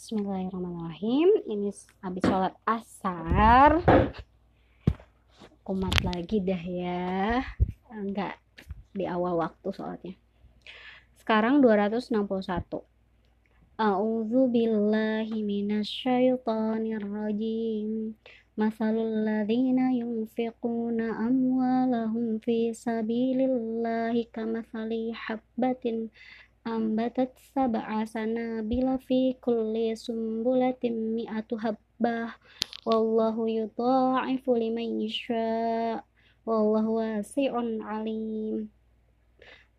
Bismillahirrahmanirrahim. Ini habis sholat asar. Kumat lagi dah ya. Enggak di awal waktu sholatnya. Sekarang 261. A'udzu billahi minasyaitonir rajim. Masalul ladzina yunfiquna amwalahum fi sabilillahi kamathali habbatin ambatat sab'a sanabila fi kulli sumbulatin mi'atu habbah. Wallahu yudha'ifu liman yasha. Wallahu wasi'un alim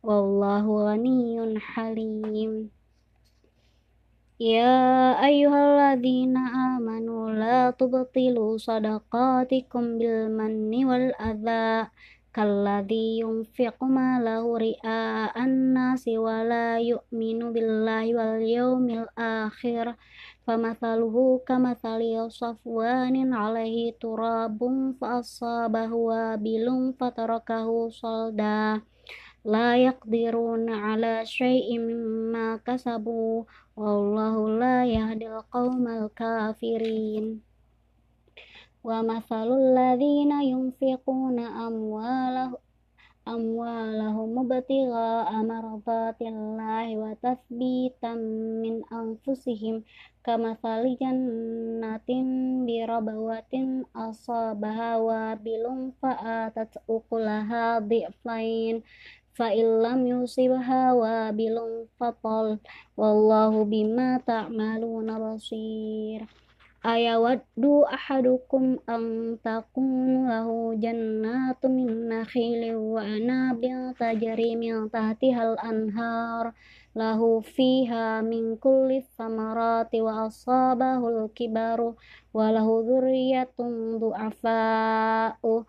wallahu ghaniyun halim. Ya ayyuhalladzina amanu la tubtilu sadaqatikum bil manni wal adha kalladzi yunfiqu ma lahu ria'an nasi wa la yu'minu billahi wal yawmil akhir. Famathaluhu kamathali safwanin alaihi turabun fa asabahu wabilun fatarakahu salda la yaqdiruna ala syai'in mimma kasabu wallahu la yahdil qawmal kafirin wa masalul ladzina yunfiquna amwalahu amwalahum mubtigha amradatillahi wa tathbitan min anfusihim kama jannatin bi rabawatin asabaha wa bilum fa'atat dhi'fain fa illam yusibha wa bilum fatal wallahu bima ta'maluna basir. Ayawaddu ahadukum an takunu lahu jannatu min nakhilin wa anabil tajri min tahtihal anhar. Lahu fiha min kulli samarati wa asabahul kibaru wa lahu dhurriyyatun du'afa'u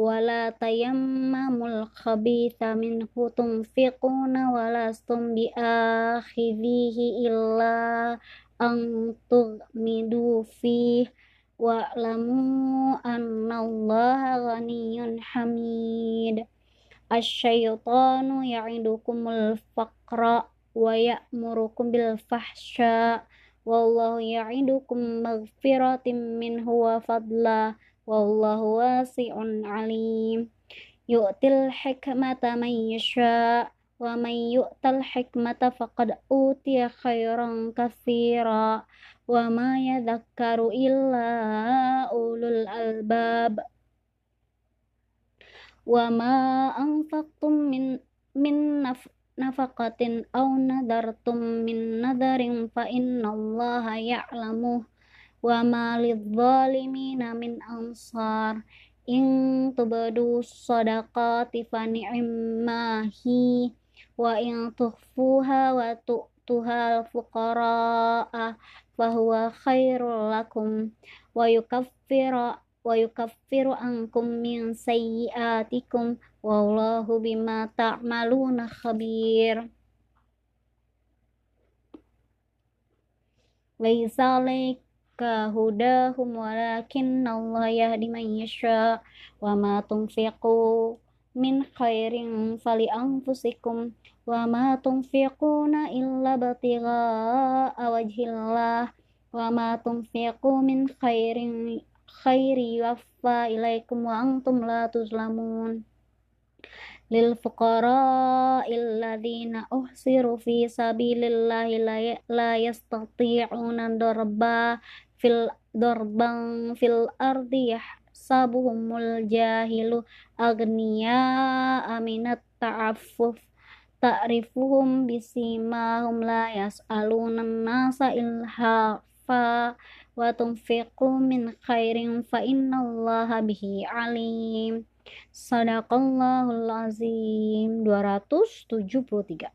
ولا تيمموا الخبيث منه تنفقون ولستم بآخذيه إلا أن تغمدوا فيه. واعلموا أن الله غني حميد. الشيطان يعدكم الفقر ويأمركم بالفحشاء. والله يعدكم مغفرة منه وفضلا. والله واسع عليم يؤتي الحكمة من يشاء ومن يؤت الحكمة فقد أوتي خيرا كثيرا وما يذكر إلا أولو الألباب وما أنفقتم من من نف نفقة أو نذرتم من نذر فإن الله يعلمه wa ma lidzalimina min ansar. In tubadu sadaqati fa ni'mahi wa in tukhfuha wa tu'tuha al-fuqara'a fa huwa khairul lakum. Wa yukaffiru wa yukaffiru ankum min sayyi'atikum. Wallahu bima ta'maluna khabir. Laisa alaika hudahum walakin Allah yahdi man yasha wa ma tunfiqu min khairin fali anfusikum wa ma tunfiquna illa batigha wajhillah wa ma tunfiqu min khairin khairi waffa ilaikum wa antum la tuzlamun. Lil fuqara alladhina uhsiru fi fil darban fil ardi yahsabuhumul jahilu agniya aminat ta'affuf ta'rifuhum bisimahum la yas'aluna nasa ilhafa wa tunfiqu min khairin fa innallaha bihi alim. Sadaqallahul azim. 273